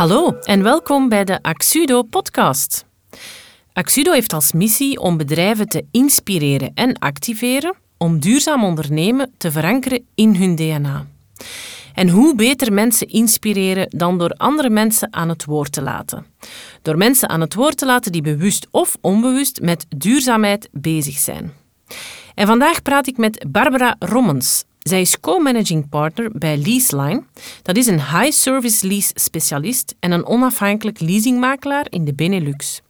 Hallo en welkom bij de Axudo podcast. Axudo heeft als missie om bedrijven te inspireren en activeren om duurzaam ondernemen te verankeren in hun DNA. En hoe beter mensen inspireren dan door andere mensen aan het woord te laten. Door mensen aan het woord te laten die bewust of onbewust met duurzaamheid bezig zijn. En vandaag praat ik met Barbara Rommens, zij is co-managing partner bij Leaseline. Dat is een high-service lease specialist en een onafhankelijk leasingmakelaar in de Benelux.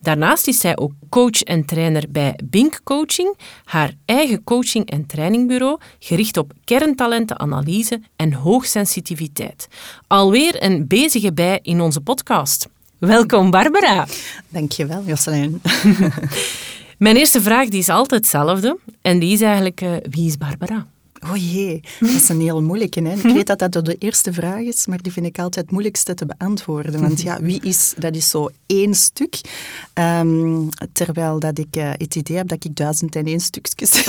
Daarnaast is zij ook coach en trainer bij Bink Coaching, haar eigen coaching- en trainingbureau gericht op kerntalentenanalyse en hoogsensitiviteit. Alweer een bezige bij in onze podcast. Welkom Barbara. Dankjewel Jocelyn. Mijn eerste vraag die is altijd hetzelfde en die is eigenlijk uh, wie is Barbara? Oh jee, dat is een heel moeilijke. Hè? Ik weet dat dat de eerste vraag is, maar die vind ik altijd het moeilijkste te beantwoorden. Want ja, wie is, dat is zo één stuk. Um, terwijl dat ik uh, het idee heb dat ik duizend en één stukjes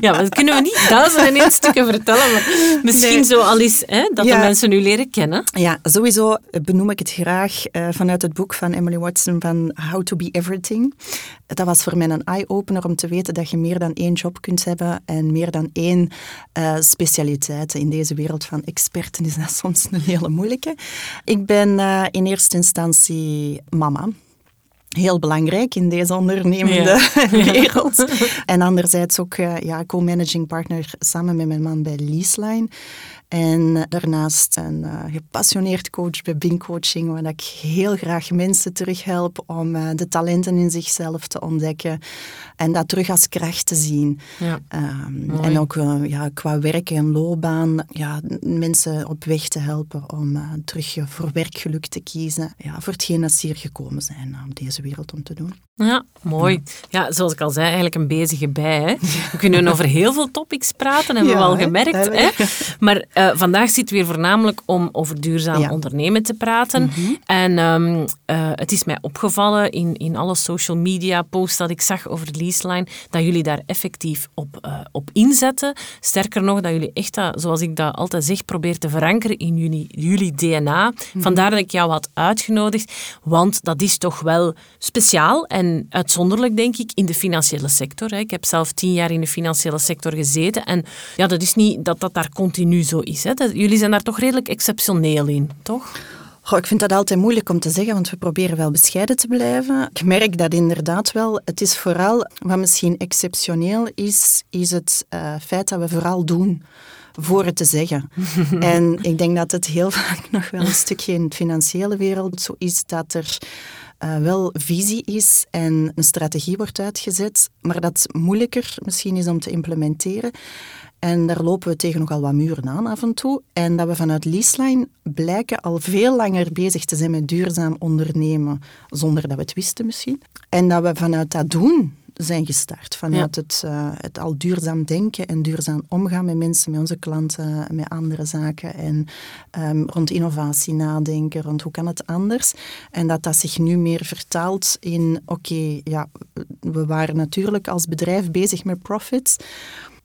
Ja, maar dat kunnen we niet duizend en één stukken vertellen. Maar misschien nee. zo al eens hè, dat ja. de mensen nu leren kennen. Ja, sowieso benoem ik het graag uh, vanuit het boek van Emily Watson van How to be Everything. Dat was voor mij een eye-opener om te weten dat je meer dan één job kunt hebben en meer dan één uh, specialiteit. In deze wereld van experten is dat soms een hele moeilijke. Ik ben uh, in eerste instantie mama heel belangrijk in deze ondernemende ja. wereld. En anderzijds ook uh, ja, co-managing partner samen met mijn man bij Leaseline. En daarnaast een uh, gepassioneerd coach bij Bing Coaching, waar ik heel graag mensen terughelp om uh, de talenten in zichzelf te ontdekken en dat terug als kracht te zien. Ja. Um, en ook ja, qua werk en loopbaan ja, mensen op weg te helpen om terug voor werkgeluk te kiezen. Ja, voor hetgeen dat ze hier gekomen zijn om deze wereld om te doen. Ja, mooi. Ja, zoals ik al zei, eigenlijk een bezige bij. Hè. We kunnen over heel veel topics praten, hebben ja, we al gemerkt. Hè? Maar uh, vandaag zit weer voornamelijk om over duurzaam ja. ondernemen te praten. Mm -hmm. En um, uh, het is mij opgevallen in, in alle social media posts dat ik zag over Leaseline, dat jullie daar effectief op, uh, op inzetten. Sterker nog, dat jullie echt, dat, zoals ik dat altijd zeg, probeert te verankeren in jullie, jullie DNA. Mm -hmm. Vandaar dat ik jou had uitgenodigd, want dat is toch wel speciaal en uitzonderlijk, denk ik, in de financiële sector. Ik heb zelf tien jaar in de financiële sector gezeten en ja, dat is niet dat dat daar continu zo is. Hè. Jullie zijn daar toch redelijk exceptioneel in, toch? Goh, ik vind dat altijd moeilijk om te zeggen, want we proberen wel bescheiden te blijven. Ik merk dat inderdaad wel. Het is vooral, wat misschien exceptioneel is, is het uh, feit dat we vooral doen voor het te zeggen. en ik denk dat het heel vaak nog wel een stukje in de financiële wereld zo is dat er uh, wel visie is en een strategie wordt uitgezet, maar dat moeilijker misschien is om te implementeren. En daar lopen we tegen nogal wat muren aan af en toe. En dat we vanuit Leaseline blijken al veel langer bezig te zijn met duurzaam ondernemen, zonder dat we het wisten misschien. En dat we vanuit dat doen zijn gestart. Vanuit ja. het, uh, het al duurzaam denken en duurzaam omgaan met mensen, met onze klanten, met andere zaken. En um, rond innovatie nadenken, rond hoe kan het anders. En dat dat zich nu meer vertaalt in, oké, okay, ja, we waren natuurlijk als bedrijf bezig met profits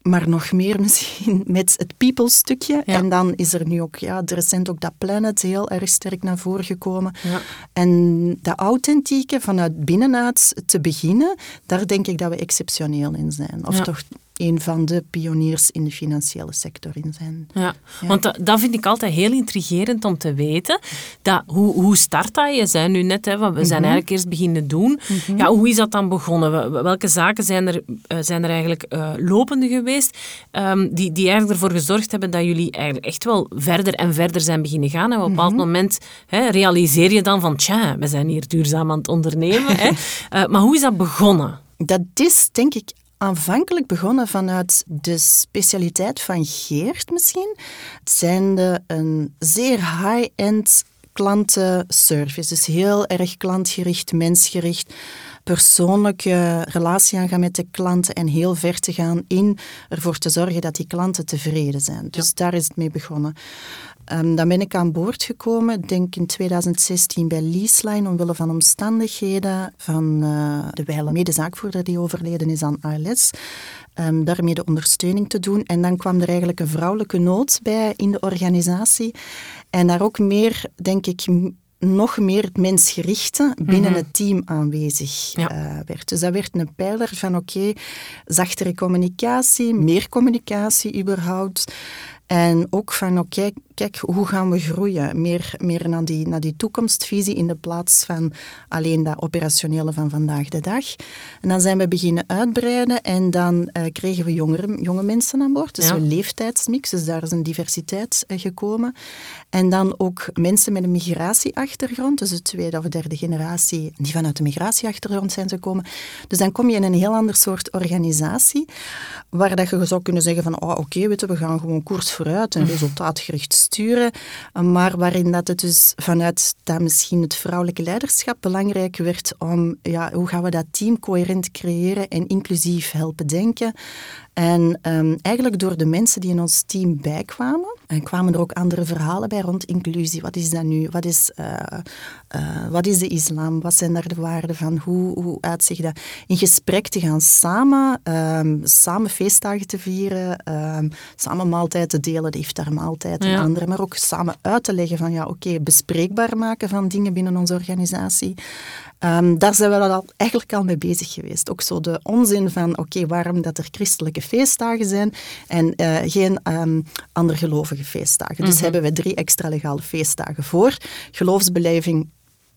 maar nog meer misschien met het people stukje. Ja. En dan is er nu ook, ja, recent ook dat planet heel erg sterk naar voren gekomen. Ja. En dat authentieke vanuit binnenuit te beginnen, daar denk ik dat we exceptioneel in zijn. Of ja. toch een van de pioniers in de financiële sector in zijn. Ja, ja. want dat, dat, vind ik altijd heel intrigerend om te weten. Dat, hoe, hoe start dat? Je zei nu net, hè, we zijn mm -hmm. eigenlijk eerst beginnen doen. Mm -hmm. ja, hoe is dat dan begonnen? Welke zaken zijn er, uh, zijn er eigenlijk uh, lopende geweest um, die, die eigenlijk ervoor gezorgd hebben dat jullie eigenlijk echt wel verder en verder zijn beginnen gaan? En op een bepaald mm -hmm. moment hè, realiseer je dan van, tja, we zijn hier duurzaam aan het ondernemen. hè. Uh, maar hoe is dat begonnen? Dat is denk ik aanvankelijk begonnen vanuit de specialiteit van Geert misschien. Zijn de een zeer high-end klantenservice. Dus heel erg klantgericht, mensgericht persoonlijke relatie aangaan met de klanten en heel ver te gaan in ervoor te zorgen dat die klanten tevreden zijn. Dus ja. daar is het mee begonnen. Um, dan ben ik aan boord gekomen, denk in 2016 bij Leaseline, omwille van omstandigheden van uh, de wijle medezaakvoerder die overleden is aan ALS. um, daarmee de ondersteuning te doen. En dan kwam er eigenlijk een vrouwelijke nood bij in de organisatie. En daar ook meer, denk ik, nog meer het mensgerichte binnen mhm. het team aanwezig eh, werd. Dus dat werd een pijler van oké, zachtere communicatie, meer communicatie überhaupt. En ook van, oké, kijk, hoe gaan we groeien? Meer, meer naar, die, naar die toekomstvisie in de plaats van alleen dat operationele van vandaag de dag. En dan zijn we beginnen uitbreiden en dan uh, kregen we jongere, jonge mensen aan boord. Dus een leeftijdsmix, dus daar is een diversiteit uh, gekomen. En dan ook mensen met een migratieachtergrond, dus de tweede of derde generatie, die vanuit de migratieachtergrond zijn gekomen. Dus dan kom je in een heel ander soort organisatie, waar dat je zou kunnen zeggen van, oh, oké, okay, we gaan gewoon koers vooruit en resultaatgericht sturen, maar waarin dat het dus vanuit dat misschien het vrouwelijke leiderschap belangrijk werd om, ja, hoe gaan we dat team coherent creëren en inclusief helpen denken. En um, eigenlijk door de mensen die in ons team bijkwamen, en kwamen er ook andere verhalen bij rond inclusie. Wat is dat nu? Wat is, uh, uh, wat is de islam? Wat zijn daar de waarden van? Hoe, hoe uitzicht dat? In gesprek te gaan samen, um, samen feestdagen te vieren, um, samen maaltijden te delen, de iftar-maaltijd en andere, maar ook samen uit te leggen van ja, oké, bespreekbaar maken van dingen binnen onze organisatie. Um, daar zijn we al, eigenlijk al mee bezig geweest. Ook zo de onzin van, oké, waarom dat er christelijke feestdagen zijn en uh, geen um, andere gelovige feestdagen. Dus mhm. hebben we drie extra legale feestdagen voor. Geloofsbeleving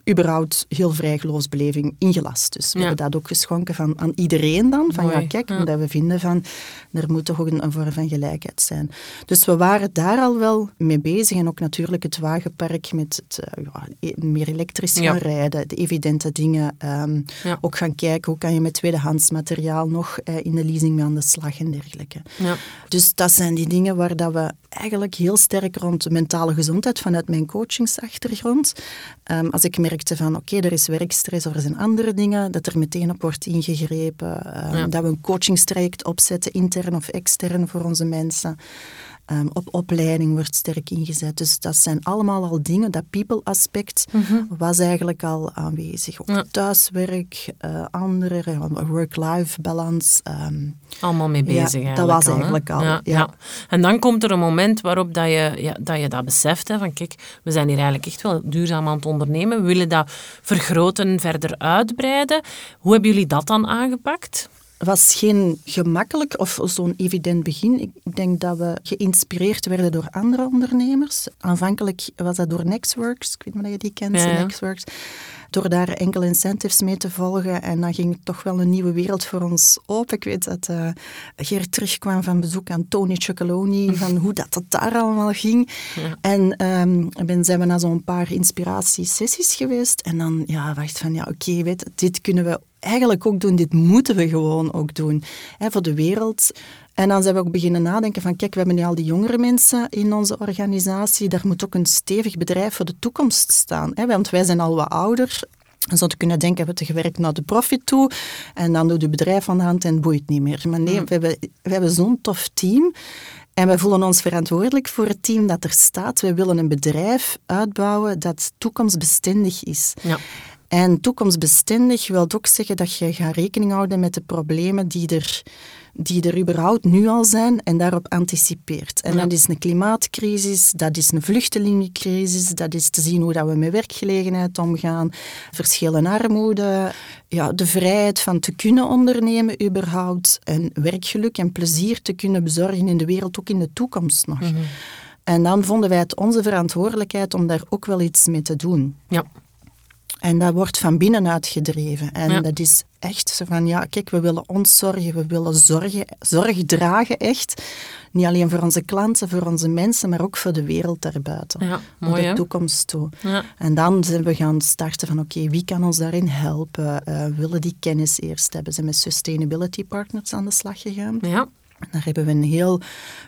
überhaupt heel vrij geloofsbeleving ingelast. Dus we hebben dat ook geschonken van, aan iedereen dan. Van ja, kijk, omdat we vinden van er moet toch een, een, vorm van gelijkheid zijn. Dus we waren daar al wel mee bezig. En ook natuurlijk het wagenpark met het ja, e-, meer elektrisch gaan rijden, de evidente dingen. Um, ook gaan kijken hoe kan je met tweedehands materiaal nog uh, in de leasing mee aan de slag en dergelijke. Dus dat zijn die dingen waar dat we eigenlijk heel sterk rond mentale gezondheid vanuit mijn coachingsachtergrond. Um, als ik merkte van oké, er is werkstress of er zijn andere dingen, dat er meteen op wordt ingegrepen. Um, Dat we een coachingstraject opzetten, intern of extern voor onze mensen. Um, op opleiding wordt sterk ingezet. Dus dat zijn allemaal al dingen, dat people-aspect mhm. was eigenlijk al aanwezig. Ook thuiswerk, uh, andere, work-life balance. Um, allemaal mee bezig ja, Dat was eigenlijk al, ja, ja, En dan komt er een moment waarop dat je, ja, dat, je dat beseft, hè, van kijk, we zijn hier eigenlijk echt wel duurzaam aan het ondernemen. We willen dat vergroten, verder uitbreiden. Hoe hebben jullie dat dan aangepakt? Was geen gemakkelijk of zo'n evident begin. Ik denk dat we geïnspireerd werden door andere ondernemers. Aanvankelijk was dat door Nextworks. Ik weet niet of je die kent, ja, Nextworks. Door daar enkele incentives mee te volgen. En dan ging toch wel een nieuwe wereld voor ons open. Ik weet dat uh, Geert terugkwam van bezoek aan Tony Chocoloni, van hoe dat, dat daar allemaal ging. En um, ben, zijn we naar zo'n paar inspiratiesessies geweest. En dan, ja, wacht van, ja, oké, weet dit kunnen we eigenlijk ook doen, dit moeten we gewoon ook doen hè, voor de wereld. En dan zijn we ook beginnen nadenken van, kijk, we hebben nu al die jongere mensen in onze organisatie, daar moet ook een stevig bedrijf voor de toekomst staan. Hè, want wij zijn al wat ouder. Dan zou kunnen denken, we hebben gewerkt naar de profit toe en dan doet het bedrijf van de hand en boeit niet meer. Maar nee, hmm. we hebben, we hebben zo'n tof team en we voelen ons verantwoordelijk voor het team dat er staat. We willen een bedrijf uitbouwen dat toekomstbestendig is. Ja. En toekomstbestendig wil ook zeggen dat je gaat rekening houden met de problemen die er, die er überhaupt nu al zijn en daarop anticipeert. En dat is een klimaatcrisis, dat is een vluchtelingencrisis, dat is te zien hoe dat we met werkgelegenheid omgaan, verschillen armoede, ja, de vrijheid van te kunnen ondernemen überhaupt en werkgeluk en plezier te kunnen bezorgen in de wereld, ook in de toekomst nog. Mhm. En dan vonden wij het onze verantwoordelijkheid om daar ook wel iets mee te doen. Ja. En dat wordt van binnenuit gedreven. En dat is echt zo van, ja, kijk, we willen ons zorgen, we willen zorgen, zorg dragen echt. Niet alleen voor onze klanten, voor onze mensen, maar ook voor de wereld daarbuiten. Ja, mooi, de toekomst toe. Ja. En dan zijn we gaan starten van, oké, wie kan ons daarin helpen? Uh, willen die kennis eerst hebben? Zijn met sustainability partners aan de slag gegaan. Ja. Daar hebben we een heel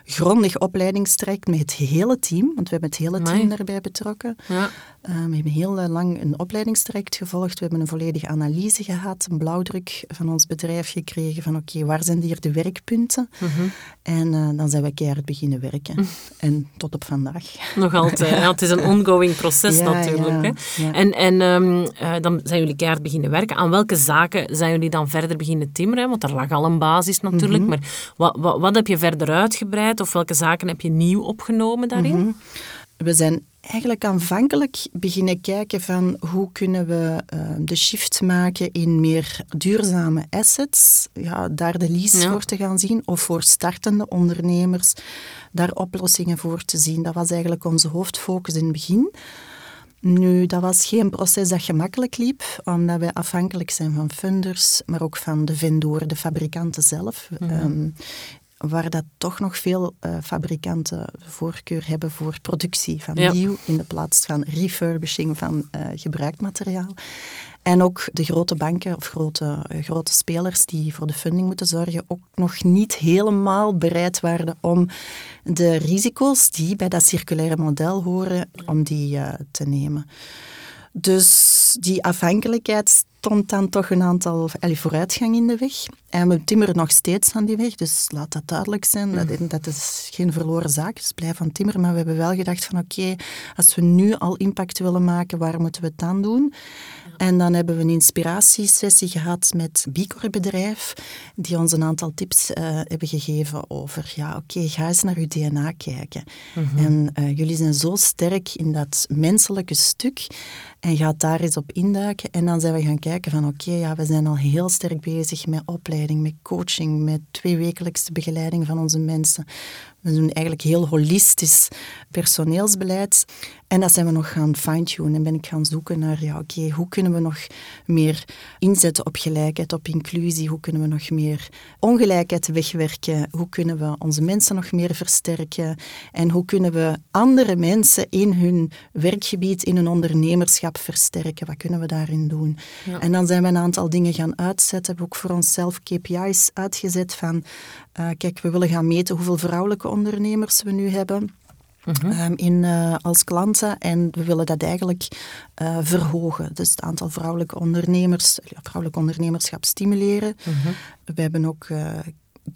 grondig opleidingstraject met het hele team, want we hebben het hele team daarbij betrokken. Ja. Uh, we hebben heel lang een opleidingstraject gevolgd. We hebben een volledige analyse gehad, een blauwdruk van ons bedrijf gekregen van oké, waar zijn hier de werkpunten? Mhm. En uh, dan zijn we keihard beginnen werken. Mhm. En tot op vandaag. Nog altijd. ja, het is een ongoing proces natuurlijk. Hè? En, en um, uh, dan zijn jullie keihard beginnen werken. Aan welke zaken zijn jullie dan verder beginnen timmeren? Want er lag al een basis natuurlijk. Mhm. Maar wat, wat, wat, heb je verder uitgebreid? Of welke zaken heb je nieuw opgenomen daarin? We zijn eigenlijk aanvankelijk beginnen kijken van hoe kunnen we uh, de shift maken in meer duurzame assets, ja, daar de lease voor te gaan zien, of voor startende ondernemers daar oplossingen voor te zien. Dat was eigenlijk onze hoofdfocus in het begin. Nu, dat was geen proces dat gemakkelijk liep, omdat wij afhankelijk zijn van funders, maar ook van de vendoren, de fabrikanten zelf. Mm waar dat toch nog veel uh, fabrikanten voorkeur hebben voor productie van nieuw in de plaats van refurbishing van uh, gebruikt materiaal. En ook de grote banken of grote, uh, grote spelers die voor de funding moeten zorgen, ook nog niet helemaal bereid waren om de risico's die bij dat circulaire model horen, om die te nemen. Dus die afhankelijkheid stond dan toch een aantal allee, vooruitgang in de weg. En we timmeren nog steeds aan die weg, dus laat dat duidelijk zijn. Dat, mm. dat is geen verloren zaak, dus blijf aan timmeren. Maar we hebben wel gedacht van oké, als we nu al impact willen maken, waar moeten we het dan doen? En dan hebben we een inspiratiesessie gehad met Bicor bedrijf, die ons een aantal tips uh, hebben gegeven over, ja oké, ga eens naar uw DNA kijken. Mhm. En uh, jullie zijn zo sterk in dat menselijke stuk en gaat daar eens op induiken. En dan zijn we gaan kijken van oké, ja, we zijn al heel sterk bezig met opleiding, met coaching, met tweewekelijkse begeleiding van onze mensen. We doen eigenlijk heel holistisch personeelsbeleid. En dat zijn we nog gaan fine-tunen. En ben ik gaan zoeken naar, ja, oké, hoe kunnen we nog meer inzetten op gelijkheid, op inclusie? Hoe kunnen we nog meer ongelijkheid wegwerken? Hoe kunnen we onze mensen nog meer versterken? En hoe kunnen we andere mensen in hun werkgebied, in hun ondernemerschap versterken? Wat kunnen we daarin doen? En dan zijn we een aantal dingen gaan uitzetten. Hebben ook voor onszelf KPI's uitgezet van, uh, kijk, we willen gaan meten hoeveel vrouwelijke ondernemers we nu hebben. Mhm. Ehm, in, uh, als klanten. En we willen dat eigenlijk uh, verhogen. Dus het aantal vrouwelijke ondernemers, vrouwelijk ondernemerschap stimuleren. Mhm. We hebben ook uh,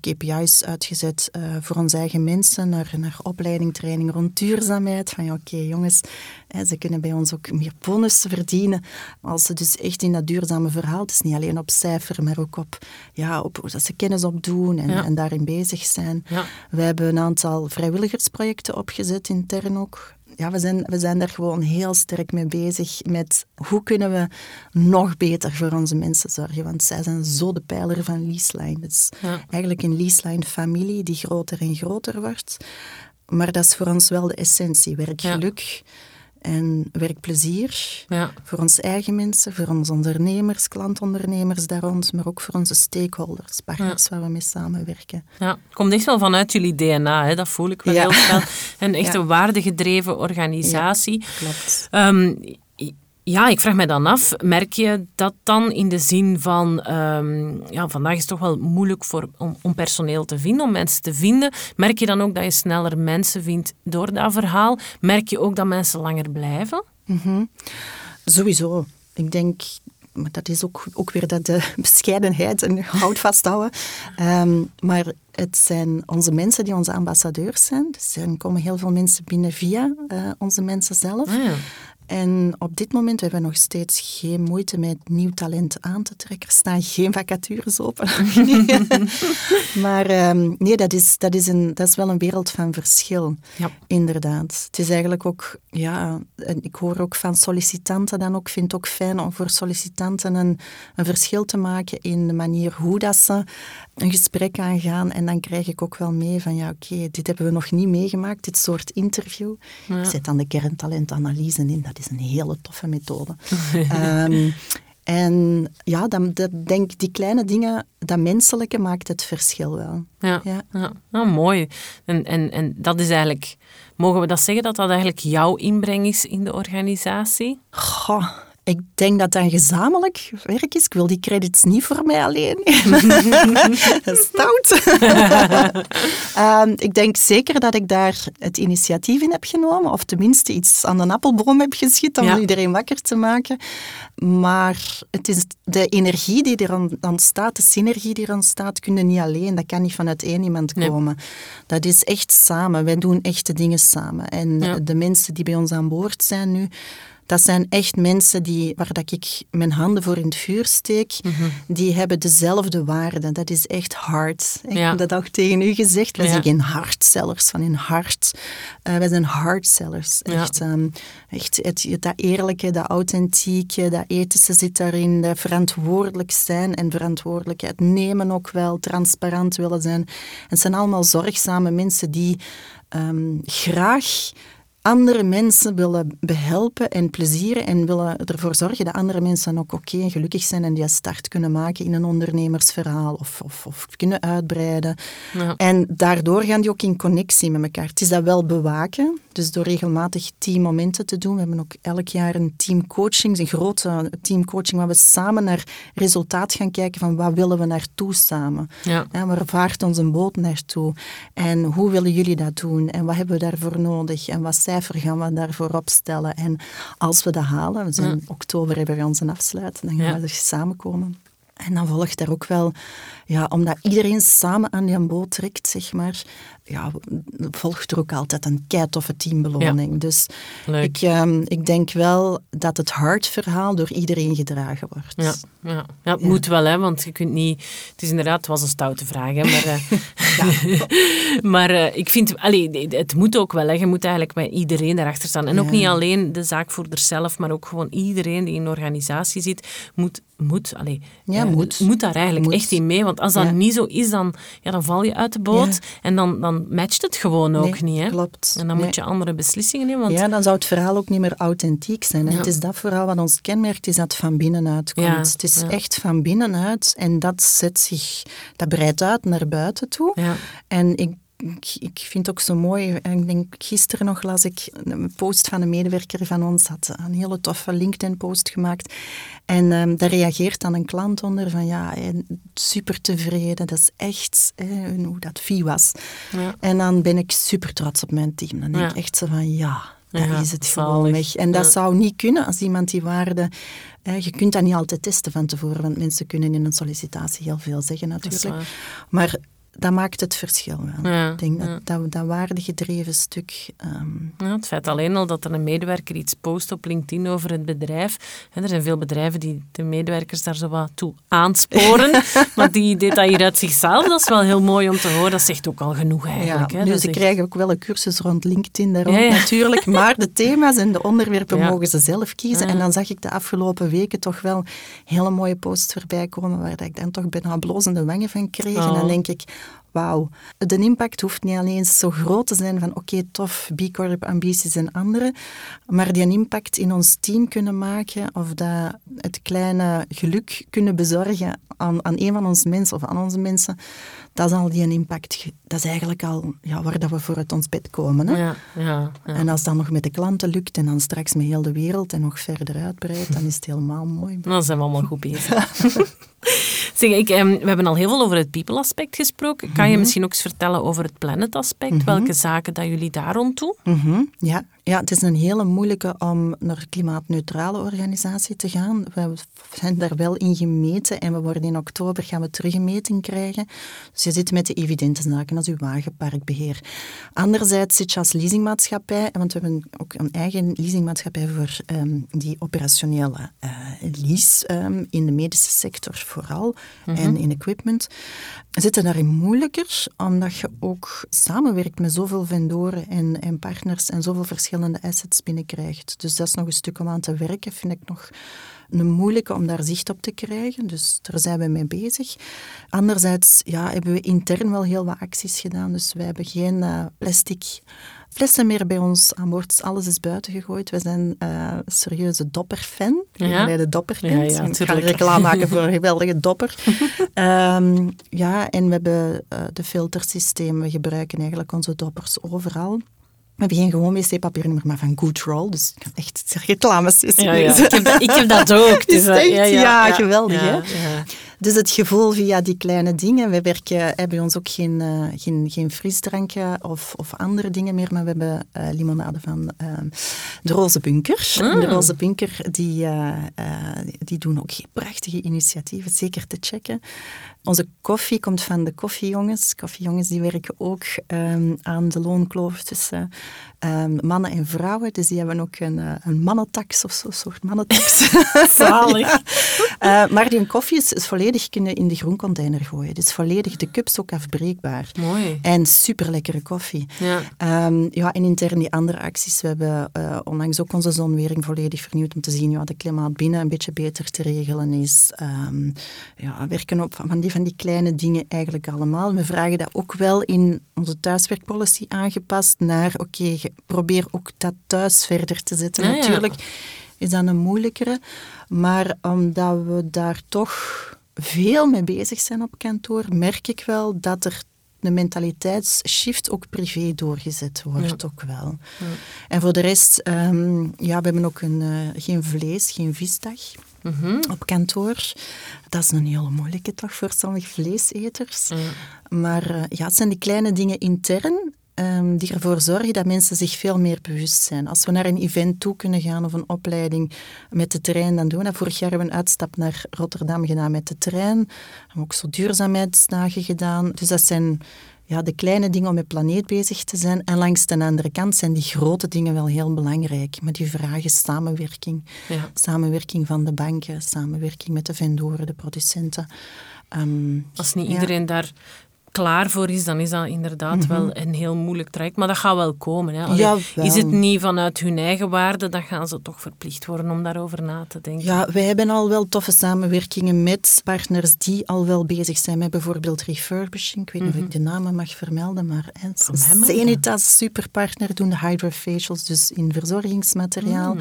KPI's uitgezet uh, voor onze eigen mensen, naar, naar opleiding, training rond duurzaamheid. Van ja, oké jongens, hè, ze kunnen bij ons ook meer bonus verdienen. Als ze dus echt in dat duurzame verhaal, is niet alleen op cijfer, maar ook op, ja, op dat ze kennis opdoen en, en daarin bezig zijn. Ja. We hebben een aantal vrijwilligersprojecten opgezet, intern ook ja, we, zijn, we zijn daar gewoon heel sterk mee bezig met hoe kunnen we nog beter voor onze mensen zorgen. Want zij zijn zo de pijler van Leaseline. Het is eigenlijk een Leaseline-familie die groter en groter wordt. Maar dat is voor ons wel de essentie. Werkgeluk. Ja en werkplezier ja. voor onze eigen mensen, voor onze ondernemers, klantondernemers daar rond, maar ook voor onze stakeholders, partners waar we mee samenwerken. Ja, het komt echt wel vanuit jullie DNA, hè? dat voel ik wel heel veel. Een echte waardegedreven organisatie. klopt. Um, ja, ik vraag me dan af, merk je dat dan in de zin van, um, ja, vandaag is het toch wel moeilijk voor, om, om, personeel te vinden, om mensen te vinden. Merk je dan ook dat je sneller mensen vindt door dat verhaal? Merk je ook dat mensen langer blijven? Mm Sowieso. Ik denk, maar dat is ook, ook weer dat de bescheidenheid en hout vasthouden. Um, maar het zijn onze mensen die onze ambassadeurs zijn. Dus er komen heel veel mensen binnen via uh, onze mensen zelf. Ah, ja. En op dit moment hebben we nog steeds geen moeite met nieuw talent aan te trekken. Er staan geen vacatures open. maar ehm, nee, dat is, dat, is een, dat is wel een wereld van verschil. Ja. Inderdaad. Het is eigenlijk ook, ja, en ik hoor ook van sollicitanten dan ook, vind het ook fijn om voor sollicitanten een, een verschil te maken in de manier hoe dat ze een gesprek aangaan. En dan krijg ik ook wel mee van, ja, oké, dit hebben we nog niet meegemaakt, dit soort interview. Ik zet dan de kerntalentanalyse in, dat is een hele toffe methode. um, en ja, dan, dat, denk die kleine dingen, dat menselijke maakt het verschil wel. Ja, ja. ja. Nou, mooi. En, en, en dat is eigenlijk, mogen we dat zeggen, dat dat eigenlijk jouw inbreng is in de organisatie? Goh, Ik denk dat dat een gezamenlijk werk is. Ik wil die credits niet voor mij alleen. Stout. um, ik denk zeker dat ik daar het initiatief in heb genomen, of tenminste iets aan de appelboom heb geschiet om iedereen wakker te maken. Maar het is de energie die er ontstaat, de synergie die er ontstaat, kunnen niet alleen. Dat kan niet vanuit één iemand komen. Dat is echt samen. Wij doen echte dingen samen. En de mensen die bij ons aan boord zijn nu, dat zijn echt mensen die, waar dat ik mijn handen voor in het vuur steek, mhm. die hebben dezelfde waarden. Dat is echt hard. Ik heb dat ook tegen u gezegd. Wij zijn geen hardsellers van in hart. Uh, wij zijn hardsellers. Echt, um, echt het, dat eerlijke, dat authentieke, dat ethische zit daarin. Dat verantwoordelijk zijn en verantwoordelijkheid nemen ook wel, transparant willen zijn. het zijn allemaal zorgzame mensen die um, graag andere mensen willen behelpen en plezieren en willen ervoor zorgen dat andere mensen ook oké en gelukkig zijn en die start kunnen maken in een ondernemersverhaal of, of, of kunnen uitbreiden. Ja. En daardoor gaan die ook in connectie met elkaar. Het is dat wel bewaken, dus door regelmatig teammomenten te doen. We hebben ook elk jaar een teamcoaching, een grote teamcoaching waar we samen naar resultaat gaan kijken van wat willen we naartoe samen. Ja. En waar vaart onze boot naartoe? En hoe willen jullie dat doen? En wat hebben we daarvoor nodig? En wat cijfer gaan we daarvoor opstellen? En als we dat halen, in oktober hebben we ons een afsluiten, dan gaan we er samenkomen. En dan volgt er ook wel, ja, omdat iedereen samen aan die boot trekt, zeg maar, ja, volgt er ook altijd een keitoffe teambeloning. Dus ik, um, ik denk wel dat het hartverhaal door iedereen gedragen wordt. Ja, ja. ja het moet wel, hè, want je kunt niet... Het is inderdaad, het was een stoute vraag, hè, maar... Uh, maar uh, ik vind, allee, het moet ook wel, hè. Je moet eigenlijk met iedereen erachter staan. En ook niet alleen de zaakvoerder zelf, maar ook gewoon iedereen die in een organisatie zit, moet moet, allee, ja, uh, moet. moet daar eigenlijk echt in mee. Want als dat niet zo is, dan, ja, dan val je uit de boot. En dan, dan matcht het gewoon ook niet. Hè? Klopt. En dan moet je andere beslissingen nemen. Want... Ja, dan zou het verhaal ook niet meer authentiek zijn. Het is dat verhaal wat ons kenmerkt, is dat het van binnenuit komt. Het is echt van binnenuit en dat zet zich, dat breidt uit naar buiten toe. En ik ik, ik vind het ook zo mooi. Ik denk, gisteren nog las ik een post van een medewerker van ons, had een hele toffe LinkedIn-post gemaakt. En um, daar reageert dan een klant onder van ja, super tevreden, dat is echt hoe dat vie was. Ja. En dan ben ik super trots op mijn team. Dan denk ik echt zo van ja, dat is het gewoon weg. En dat zou niet kunnen als iemand die waarde... je kunt dat niet altijd testen van tevoren, want mensen kunnen in een sollicitatie heel veel zeggen natuurlijk. Maar dat maakt het verschil wel. ik denk dat, dat, dat waardegedreven stuk... Um... Ja, het feit alleen al dat er een medewerker iets post op LinkedIn over het bedrijf. Hè, er zijn veel bedrijven die de medewerkers daar zo wat toe aansporen. maar die detailleert uit zichzelf, dat is wel heel mooi om te horen. Dat zegt ook al genoeg eigenlijk. Ja, hè, nu, ze krijgen ook wel een cursus rond LinkedIn daar natuurlijk. Maar de thema's en de onderwerpen mogen ze zelf kiezen. En dan zag ik de afgelopen weken toch wel hele mooie posts voorbij komen waar ik dan toch bijna blozende wangen van kreeg. En dan oh. denk ik wauw. De impact hoeft niet alleen zo groot te zijn van oké, tof, B Corp ambities en andere, maar die een impact in ons team kunnen maken of dat het kleine geluk kunnen bezorgen aan, aan een van onze mensen of aan onze mensen, dat is al die een impact. Dat is eigenlijk al ja, waar dat we voor uit ons bed komen. Hè? Ja, ja, ja. En als dat nog met de klanten lukt en dan straks met heel de wereld en nog verder uitbreidt, dan is het helemaal mooi. Dan zijn we allemaal goed bezig. Zeg, ik, um, we hebben al heel veel over het people-aspect gesproken. Kan je mhm. misschien ook eens vertellen over het planet-aspect? Mhm. Welke zaken dat jullie daar rond doen? Mhm. Ja, ja, het is een hele moeilijke om naar een klimaatneutrale organisatie te gaan. We zijn daar wel in gemeten en we worden in oktober gaan we terug een meting krijgen. Dus je zit met de evidente zaken als uw wagenparkbeheer. Anderzijds zit je als leasingmaatschappij, want we hebben ook een eigen leasingmaatschappij voor um, die operationele uh, lease um, in de medische sector vooral mhm. en in equipment. Zitten daarin moeilijker, omdat je ook samenwerkt met zoveel vendoren en, en partners en zoveel verschillende verschillende assets binnenkrijgt. Dus dat is nog een stuk om aan te werken, vind ik nog een moeilijke om daar zicht op te krijgen. Dus daar zijn we mee bezig. Anderzijds ja, hebben we intern wel heel wat acties gedaan. Dus wij hebben geen uh, plastic flessen meer bij ons aan boord. Alles is buiten gegooid. We zijn uh, serieuze dopper-fan. Ja. Bij de dopper ja, ja, Ik ga reclame maken voor een geweldige dopper. um, ja, en we hebben uh, de filtersysteem. We gebruiken eigenlijk onze doppers overal. We hebben geen gewoon wc-papier meer, maar van Good Roll. Dus ik kan echt reclamesessie ja, ja. Ik, heb dat, ik heb dat ook. Dus, ja, ja, ja, geweldig. hè? Dus het gevoel via die kleine dingen. We werken, hebben bij ons ook geen, uh, geen, geen frisdranken of, of andere dingen meer, maar we hebben uh, limonade van uh, de Roze Bunker. Mm. En de Roze Bunker, die, die doen ook prachtige initiatieven, zeker te checken. Onze koffie komt van de koffiejongens. Koffiejongens die werken ook um, aan de loonkloof tussen um, mannen en vrouwen. Dus die hebben ook een, een mannentax of zo'n soort mannentax. Zalig. ja. maar die koffie is, is volledig kunnen in de groencontainer gooien. Dus volledig de cups ook afbreekbaar. Mooi. En super lekkere koffie. Ja. Um, ja, en intern die andere acties. We hebben uh, onlangs ook onze zonwering volledig vernieuwd om te zien ja, de klimaat binnen een beetje beter te regelen is. Um, ja, werken op van die, van die kleine dingen eigenlijk allemaal. We vragen dat ook wel in onze thuiswerkpolicy aangepast naar oké, okay, probeer ook dat thuis verder te zetten. Ja. Natuurlijk is dat een moeilijkere, maar omdat we daar toch veel mee bezig zijn op kantoor, merk ik wel dat er een mentaliteitsshift ook privé doorgezet wordt, Ja. ook wel. Ja. En voor de rest, um, ja, we hebben ook een, uh, geen vlees, geen visdag Mhm. op kantoor. Dat is een hele moeilijke toch voor sommige vleeseters. Maar uh, ja, het zijn die kleine dingen intern um, die ervoor zorgen dat mensen zich veel meer bewust zijn. Als we naar een event toe kunnen gaan of een opleiding met de trein, dan doen we dat. Vorig jaar hebben we een uitstap naar Rotterdam gedaan met de trein. We hebben ook zo duurzaamheidsdagen gedaan. Dus dat zijn ja, de kleine dingen om met planeet bezig te zijn. En langs de andere kant zijn die grote dingen wel heel belangrijk. Maar die vragen samenwerking. Ja. Samenwerking van de banken, samenwerking met de vendoren, de producenten. Um, Als niet ja. iedereen daar klaar voor is, dan is dat inderdaad Mhm. wel een heel moeilijk traject. Maar dat gaat wel komen. Hè. Allee, is het niet vanuit hun eigen waarde, dan gaan ze toch verplicht worden om daarover na te denken. Ja, wij hebben al wel toffe samenwerkingen met partners die al wel bezig zijn met bijvoorbeeld refurbishing. Ik weet niet of ik de namen mag vermelden, maar. Zenitas, superpartner, doen de hydrofacials, dus in verzorgingsmateriaal. Mm.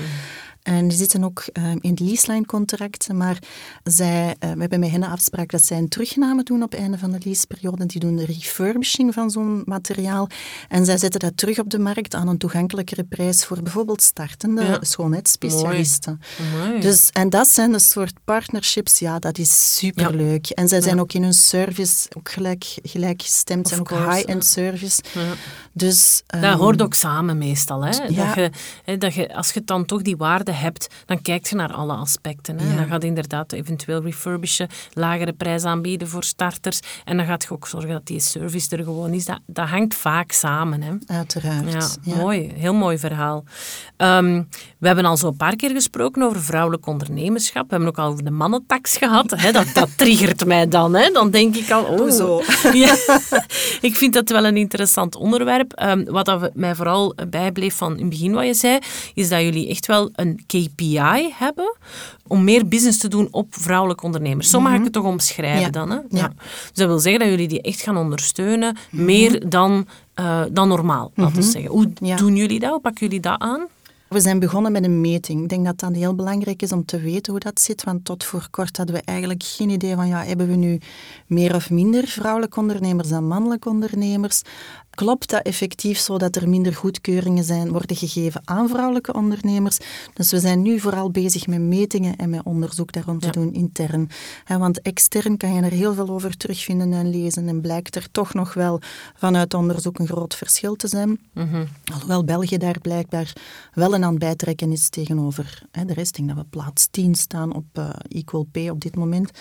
En die zitten ook uh, in de leaseline-contracten, maar zij, uh, we hebben met hen de afspraak dat zij een terugname doen op het einde van de leaseperiode. Die doen de refurbishing van zo'n materiaal en zij zetten dat terug op de markt aan een toegankelijkere prijs voor bijvoorbeeld startende Ja. schoonheidsspecialisten. Mooi. Dus, en dat zijn een soort partnerships, ja, dat is superleuk. En zij zijn ook in hun service ook gelijk, gelijkgestemd, Of zijn ook high-end service. Ja. Dus, Dat ehm, hoort ook samen meestal. Hè? Dat je, hè, dat je, als je dan toch die waarde hebt, dan kijk je naar alle aspecten. Hè? Ja. Dan gaat inderdaad eventueel refurbishen, lagere prijs aanbieden voor starters. En dan gaat je ook zorgen dat die service er gewoon is. Dat, dat hangt vaak samen. Hè? Uiteraard. Ja, ja. mooi. Heel mooi verhaal. Ehm, we hebben al zo een paar keer gesproken over vrouwelijk ondernemerschap. We hebben ook al over de mannentax gehad. Hè? Dat, dat triggert mij dan. Hè? Dan denk ik al... Oh. Hoezo? Ja, ik vind dat wel een interessant onderwerp. Ehm, wat dat mij vooral bijbleef van in het begin wat je zei, is dat jullie echt wel een KPI hebben om meer business te doen op vrouwelijke ondernemers. Zo mag ik het toch omschrijven Ja. dan. Hè? Ja. Dus dat wil zeggen dat jullie die echt gaan ondersteunen, meer dan, eh, dan normaal, laten we zeggen. Hoe Ja. doen jullie dat? Hoe pakken jullie dat aan? We zijn begonnen met een meting. Ik denk dat dat heel belangrijk is om te weten hoe dat zit, want tot voor kort hadden we eigenlijk geen idee van, ja, hebben we nu meer of minder vrouwelijke ondernemers dan mannelijke ondernemers? Klopt dat effectief zo dat er minder goedkeuringen zijn, worden gegeven aan vrouwelijke ondernemers? Dus we zijn nu vooral bezig met metingen en met onderzoek daar rond te Ja. doen intern. Hè, want extern kan je er heel veel over terugvinden en lezen en blijkt er toch nog wel vanuit onderzoek een groot verschil te zijn. Alhoewel België daar blijkbaar wel een aan bijtrekken is tegenover de rest. Ik denk dat we plaats 10 staan op eh, Equal Pay op dit moment.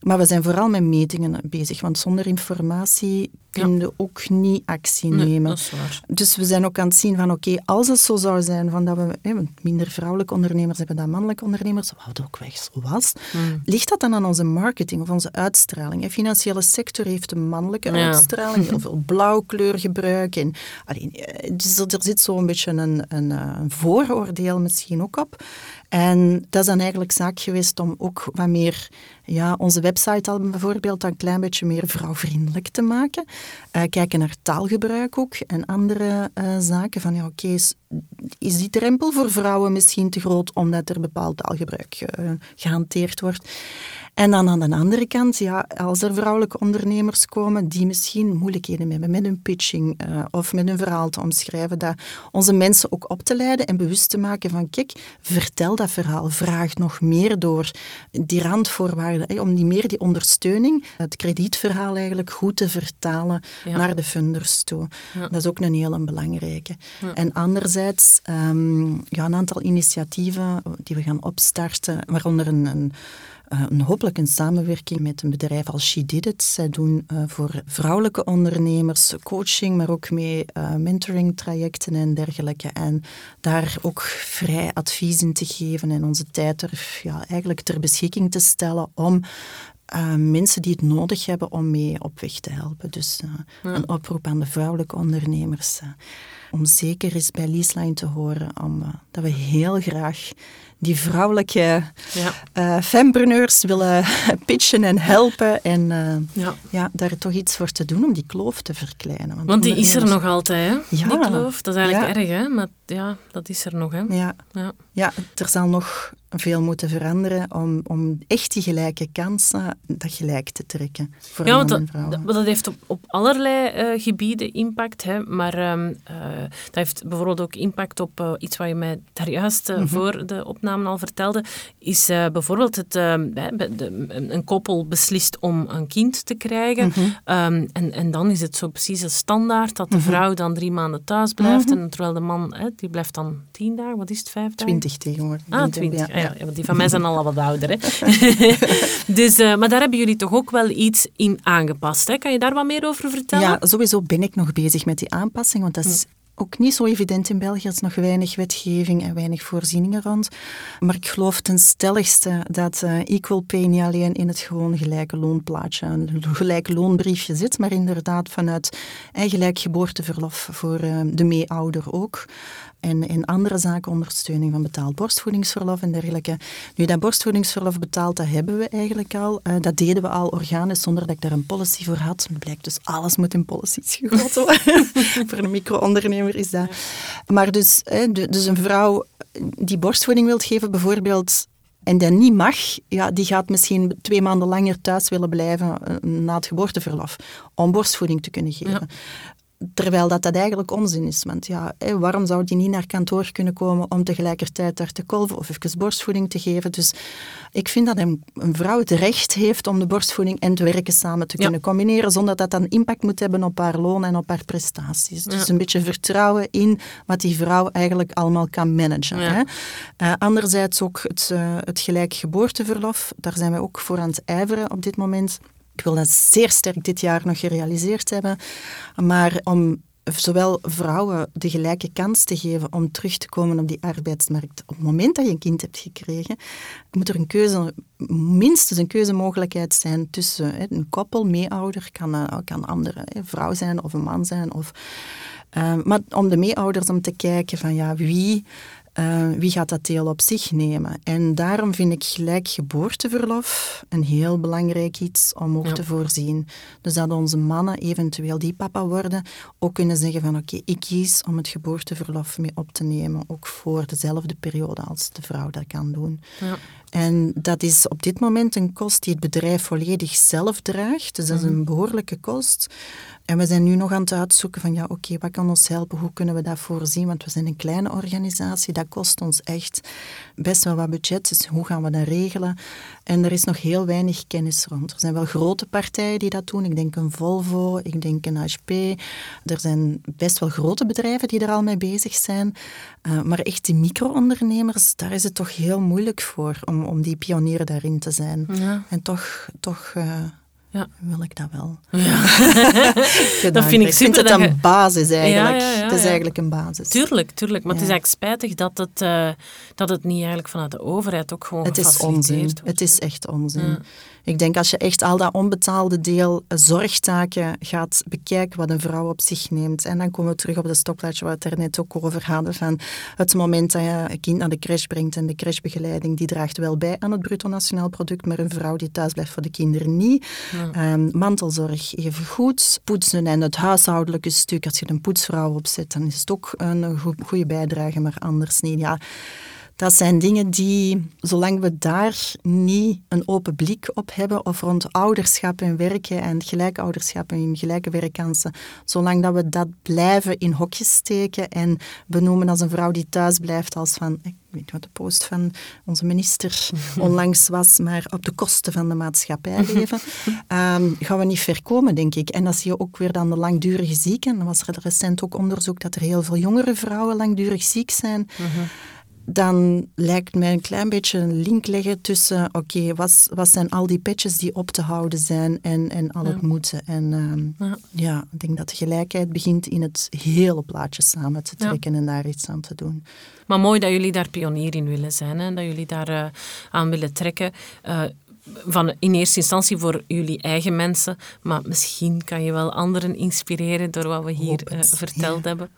Maar we zijn vooral met metingen bezig, want zonder informatie kun je ook niet actie Nee, nemen. dat is waar. Dus we zijn ook aan het zien van, oké, als het zo zou zijn van dat we hè, minder vrouwelijke ondernemers hebben dan mannelijke ondernemers, wat ook weg zo was, Hmm. ligt dat dan aan onze marketing of onze uitstraling? De financiële sector heeft een mannelijke Ja. uitstraling, heel veel blauwkleurgebruik. En, allee, eh, dus er zit zo'n beetje een, een, eh, een vooroordeel misschien ook op. En dat is dan eigenlijk zaak geweest om ook wat meer, ja, onze website al bijvoorbeeld een klein beetje meer vrouwvriendelijk te maken. Eh, kijken naar taalgebruik ook en andere eh, zaken van, ja, oké, is die drempel voor vrouwen misschien te groot omdat er bepaald taalgebruik uh, gehanteerd wordt. En dan aan de andere kant, ja, als er vrouwelijke ondernemers komen die misschien moeilijkheden hebben met hun pitching uh, of met hun verhaal te omschrijven, dat onze mensen ook op te leiden en bewust te maken van kijk, vertel dat verhaal, vraag nog meer door die randvoorwaarden, om die meer die ondersteuning, het kredietverhaal eigenlijk goed te vertalen naar de funders toe. Dat is ook een hele belangrijke. En anderzijds, um, ja, een aantal initiatieven die we gaan opstarten, waaronder een, een een, hopelijk een samenwerking met een bedrijf als She Did It. Zij doen uh, voor vrouwelijke ondernemers coaching, maar ook mee uh, mentoring trajecten en dergelijke. En daar ook vrij advies in te geven en onze tijd er ja, eigenlijk ter beschikking te stellen om uh, mensen die het nodig hebben om mee op weg te helpen. Dus uh, ja. een oproep aan de vrouwelijke ondernemers. Uh, om zeker eens bij Liesline te horen, om, dat we heel graag die vrouwelijke ja. uh, fempreneurs willen pitchen en helpen. En uh, ja. ja. daar toch iets voor te doen om die kloof te verkleinen. Want, Want die is er nog altijd, hè? Ja. Die kloof. Dat is eigenlijk erg, hè? Maar ja, dat is er nog, hè? Ja. Ja. er zal nog veel moeten veranderen om, om echt die gelijke kansen, dat gelijk te trekken voor ja, want dat, dat, heeft op, op allerlei uh, gebieden impact, hè, maar um, uh, dat heeft bijvoorbeeld ook impact op uh, iets wat je mij daar juist mm -hmm. voor de opname al vertelde, is bijvoorbeeld het, ehm, de, een koppel beslist om een kind te krijgen mm -hmm. um, en, en dan is het zo precies een standaard dat de mm -hmm. vrouw dan drie maanden thuis blijft en terwijl de man, hè, die blijft dan tien dagen, wat is het, vijf dagen? Twintig tegenwoordig. Ah, twintig, ja ja, want die van mij zijn al wat ouder. Hè. dus, uh, maar daar hebben jullie toch ook wel iets in aangepast. Hè? Kan je daar wat meer over vertellen? Ja, sowieso ben ik nog bezig met die aanpassing, want dat is ook niet zo evident in België. Er is nog weinig wetgeving en weinig voorzieningen rond. Maar ik geloof ten stelligste dat uh, equal pay niet alleen in het gewoon gelijke loonplaatje, een gelijk loonbriefje zit, maar inderdaad vanuit gelijk geboorteverlof voor uh, de meeouder ook. En in andere zaken ondersteuning van betaald borstvoedingsverlof en dergelijke. Nu, dat borstvoedingsverlof betaald, dat hebben we eigenlijk al. Uh, dat deden we al organisch zonder dat ik daar een policy voor had. Het blijkt dus, alles moet in policies gegoten worden. voor een micro-ondernemer is dat. Maar dus, dus een vrouw die borstvoeding wil geven, bijvoorbeeld en dat niet mag, ja, die gaat misschien twee maanden langer thuis willen blijven eh, na het geboorteverlof om borstvoeding te kunnen geven. Terwijl dat, dat eigenlijk onzin is. Want ja, hé, waarom zou die niet naar kantoor kunnen komen om tegelijkertijd daar te kolven of even borstvoeding te geven? Dus ik vind dat een, een vrouw het recht heeft om de borstvoeding en het werken samen te kunnen combineren, zonder dat dat een impact moet hebben op haar loon en op haar prestaties. Dus een beetje vertrouwen in wat die vrouw eigenlijk allemaal kan managen. Hè? Uh, anderzijds ook het, uh, het gelijk geboorteverlof. Daar zijn we ook voor aan het ijveren op dit moment. Ik wil dat zeer sterk dit jaar nog gerealiseerd hebben. Maar om zowel vrouwen de gelijke kans te geven om terug te komen op die arbeidsmarkt. Op het moment dat je een kind hebt gekregen, moet er een keuze, minstens een keuzemogelijkheid zijn tussen hè, een koppel, meeouder, kan, uh, kan andere, vrouw zijn of een man zijn. Of, uh, maar om de meeouders om te kijken van ja, wie uh, wie gaat dat deel op zich nemen? En daarom vind ik gelijk geboorteverlof een heel belangrijk iets om ook te voorzien. Dus dat onze mannen, eventueel die papa worden, ook kunnen zeggen van oké, ik kies om het geboorteverlof mee op te nemen, ook voor dezelfde periode als de vrouw dat kan doen. Ja. En dat is op dit moment een kost die het bedrijf volledig zelf draagt. Dus dat is mhm. een behoorlijke kost. En we zijn nu nog aan het uitzoeken van ja, oké, wat kan ons helpen? Hoe kunnen we dat voorzien? Want we zijn een kleine organisatie. Dat kost ons echt best wel wat budget. Dus hoe gaan we dat regelen? En er is nog heel weinig kennis rond. Er zijn wel grote partijen die dat doen. Ik denk een Volvo, ik denk een HP. Er zijn best wel grote bedrijven die er al mee bezig zijn. Uh, maar echt die micro-ondernemers, daar is het toch heel moeilijk voor om, om die pionieren daarin te zijn. Ja. En toch... toch uh, ja. wil ik dat wel. Ja. dat vind ik, ik vind het een basis eigenlijk. Ja, ja, het is eigenlijk een basis. Tuurlijk, tuurlijk. Maar het is eigenlijk spijtig dat het, uh, dat het niet eigenlijk vanuit de overheid ook gewoon Het is onzin. Wordt. Het is echt onzin. Ik denk als je echt al dat onbetaalde deel eh, zorgtaken gaat bekijken wat een vrouw op zich neemt. En dan komen we terug op de stokplaatje waar we het er net ook over hadden. Van het moment dat je een kind naar de crash brengt en de crashbegeleiding, die draagt wel bij aan het bruto nationaal product, maar een vrouw die thuis blijft voor de kinderen niet. Ehm, mantelzorg even goed. Poetsen en het huishoudelijke stuk. Als je een poetsvrouw opzet, dan is het ook een goede bijdrage, maar anders niet. Ja, dat zijn dingen die, zolang we daar niet een open blik op hebben, of rond ouderschap en werken en gelijk ouderschap en gelijke werkkansen, zolang dat we dat blijven in hokjes steken en benoemen als een vrouw die thuis blijft als van, ik weet niet wat de post van onze minister onlangs was, maar op de kosten van de maatschappij leven, um, gaan we niet ver komen, denk ik. En als je ook weer dan de langdurige zieken, dan was er recent ook onderzoek dat er heel veel jongere vrouwen langdurig ziek zijn. Mhm dan lijkt mij een klein beetje een link leggen tussen, oké, wat, wat zijn al die petjes die op te houden zijn en, en al het moeten. En ehm, ja. ja. ik denk dat de gelijkheid begint in het hele plaatje samen te trekken en daar iets aan te doen. Maar mooi dat jullie daar pionier in willen zijn, hè? dat jullie daar uh, aan willen trekken. Uh, van in eerste instantie voor jullie eigen mensen, maar misschien kan je wel anderen inspireren door wat we hier uh, verteld hebben.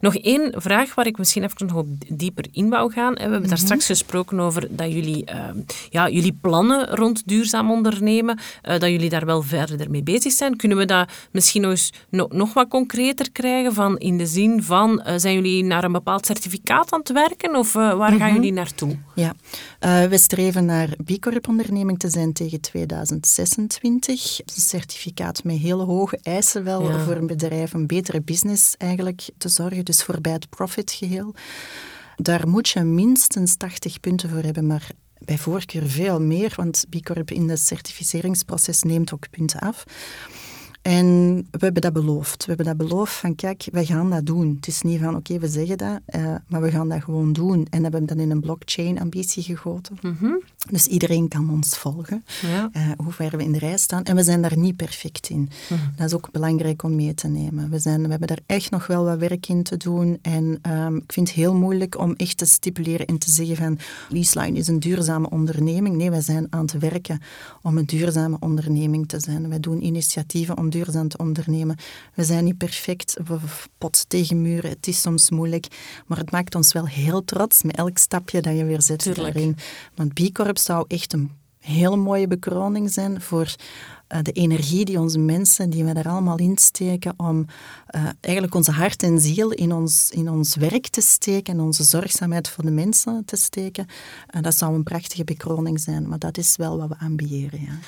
Nog één vraag waar ik misschien even nog dieper in wou gaan. We hebben daar mhm. straks gesproken over dat jullie, uh, ja, jullie plannen rond duurzaam ondernemen, uh, dat jullie daar wel verder mee bezig zijn. Kunnen we dat misschien nog, eens, nog wat concreter krijgen van in de zin van, zijn jullie naar een bepaald certificaat aan het werken of waar gaan mhm. jullie naartoe? Ja, we streven naar B Corp onderneming te zijn tegen 2026. Een certificaat met hele hoge eisen wel voor een bedrijf, een betere business eigenlijk te zorgen, dus voorbij het profit geheel. Daar moet je minstens 80 punten voor hebben, maar bij voorkeur veel meer, want B Corp in het certificeringsproces neemt ook punten af. En we hebben dat beloofd. We hebben dat beloofd van kijk, we gaan dat doen. Het is niet van oké, we zeggen dat, uh, maar we gaan dat gewoon doen. En we hebben dat in een blockchain-ambitie gegoten. Mhm. Dus iedereen kan ons volgen, ja. uh, hoe ver we in de rij staan. En we zijn daar niet perfect in. Mhm. Dat is ook belangrijk om mee te nemen. We, zijn, we hebben daar echt nog wel wat werk in te doen. En um, ik vind het heel moeilijk om echt te stipuleren en te zeggen van Leaseline is een duurzame onderneming. Nee, wij zijn aan het werken om een duurzame onderneming te zijn. Wij doen initiatieven om duurzaam te ondernemen. We zijn niet perfect, we pot tegen muren, het is soms moeilijk, maar het maakt ons wel heel trots met elk stapje dat je weer zet Tuurlijk. daarin. Want B Corp zou echt een hele mooie bekroning zijn voor uh, de energie die onze mensen, die we daar allemaal insteken, om uh, eigenlijk onze hart en ziel in ons, in ons werk te steken en onze zorgzaamheid voor de mensen te steken. Uh, dat zou een prachtige bekroning zijn, maar dat is wel wat we ambiëren. Ja.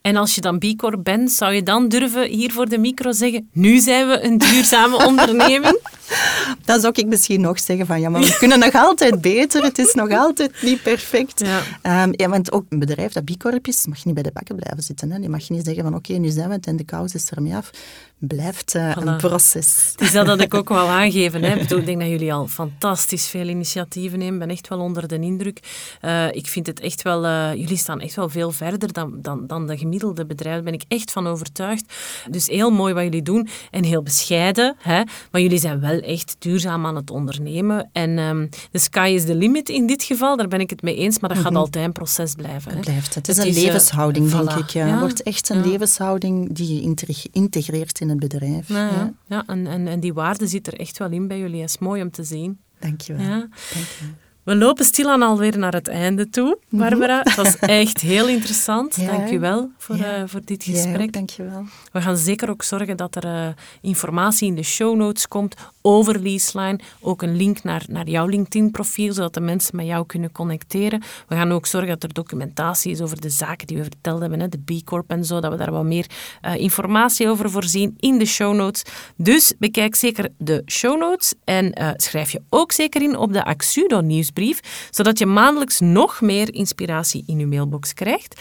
En als je dan B Corp bent, zou je dan durven hier voor de micro zeggen: Nu zijn we een duurzame onderneming? Dan zou ik misschien nog zeggen: van ja, maar we kunnen nog altijd beter. Het is nog altijd niet perfect. Ja. Um, ja want ook een bedrijf dat B Corp is, mag niet bij de bakken blijven zitten. Hè. Je mag niet zeggen: van oké, nu zijn we het en de kous is ermee af blijft uh, een proces. Het is dat dat ik ook wou aangeven. Hè. Ik denk dat jullie al fantastisch veel initiatieven nemen. Ik ben echt wel onder de indruk. Uh, ik vind het echt wel... Uh, jullie staan echt wel veel verder dan, dan, dan de gemiddelde bedrijven. Daar ben ik echt van overtuigd. Dus heel mooi wat jullie doen. En heel bescheiden. Hè. Maar jullie zijn wel echt duurzaam aan het ondernemen. En um, the sky is the limit in dit geval. Daar ben ik het mee eens. Maar dat gaat mhm. altijd een proces blijven. Hè. Het blijft. Het is een levenshouding, denk ik. Ja. Het wordt echt een levenshouding die je integreert in het bedrijf. ja. ja. en, en, en die waarde zit er echt wel in bij jullie. Dat is mooi om te zien. Dankjewel. Ja. Dank je. We lopen stilaan alweer naar het einde toe. Barbara. Het was echt heel interessant. Ja. Dank u wel voor, uh, voor dit gesprek. Ja, dank je wel. We gaan zeker ook zorgen dat er uh, informatie in de show notes komt over Leaseline. Ook een link naar, naar jouw LinkedIn-profiel, zodat de mensen met jou kunnen connecteren. We gaan ook zorgen dat er documentatie is over de zaken die we verteld hebben, hè, de B Corp en zo, dat we daar wat meer uh, informatie over voorzien in de show notes. Dus bekijk zeker de show notes en schrijf je ook zeker in op de Axudo nieuwsbrief zodat je maandelijks nog meer inspiratie in je mailbox krijgt.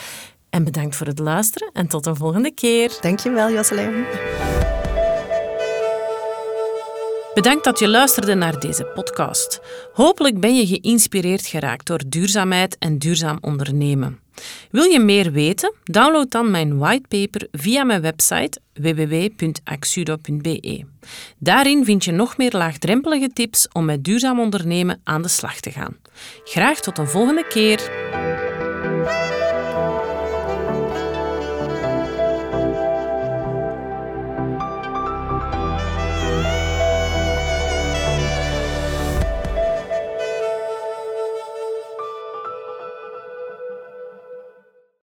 En bedankt voor het luisteren en tot een volgende keer. Dankjewel, Jocelyn. Bedankt dat je luisterde naar deze podcast. Hopelijk ben je geïnspireerd geraakt door duurzaamheid en duurzaam ondernemen. Wil je meer weten? Download dan mijn whitepaper via mijn website www.axudo.be. Daarin vind je nog meer laagdrempelige tips om met duurzaam ondernemen aan de slag te gaan. Graag tot een volgende keer.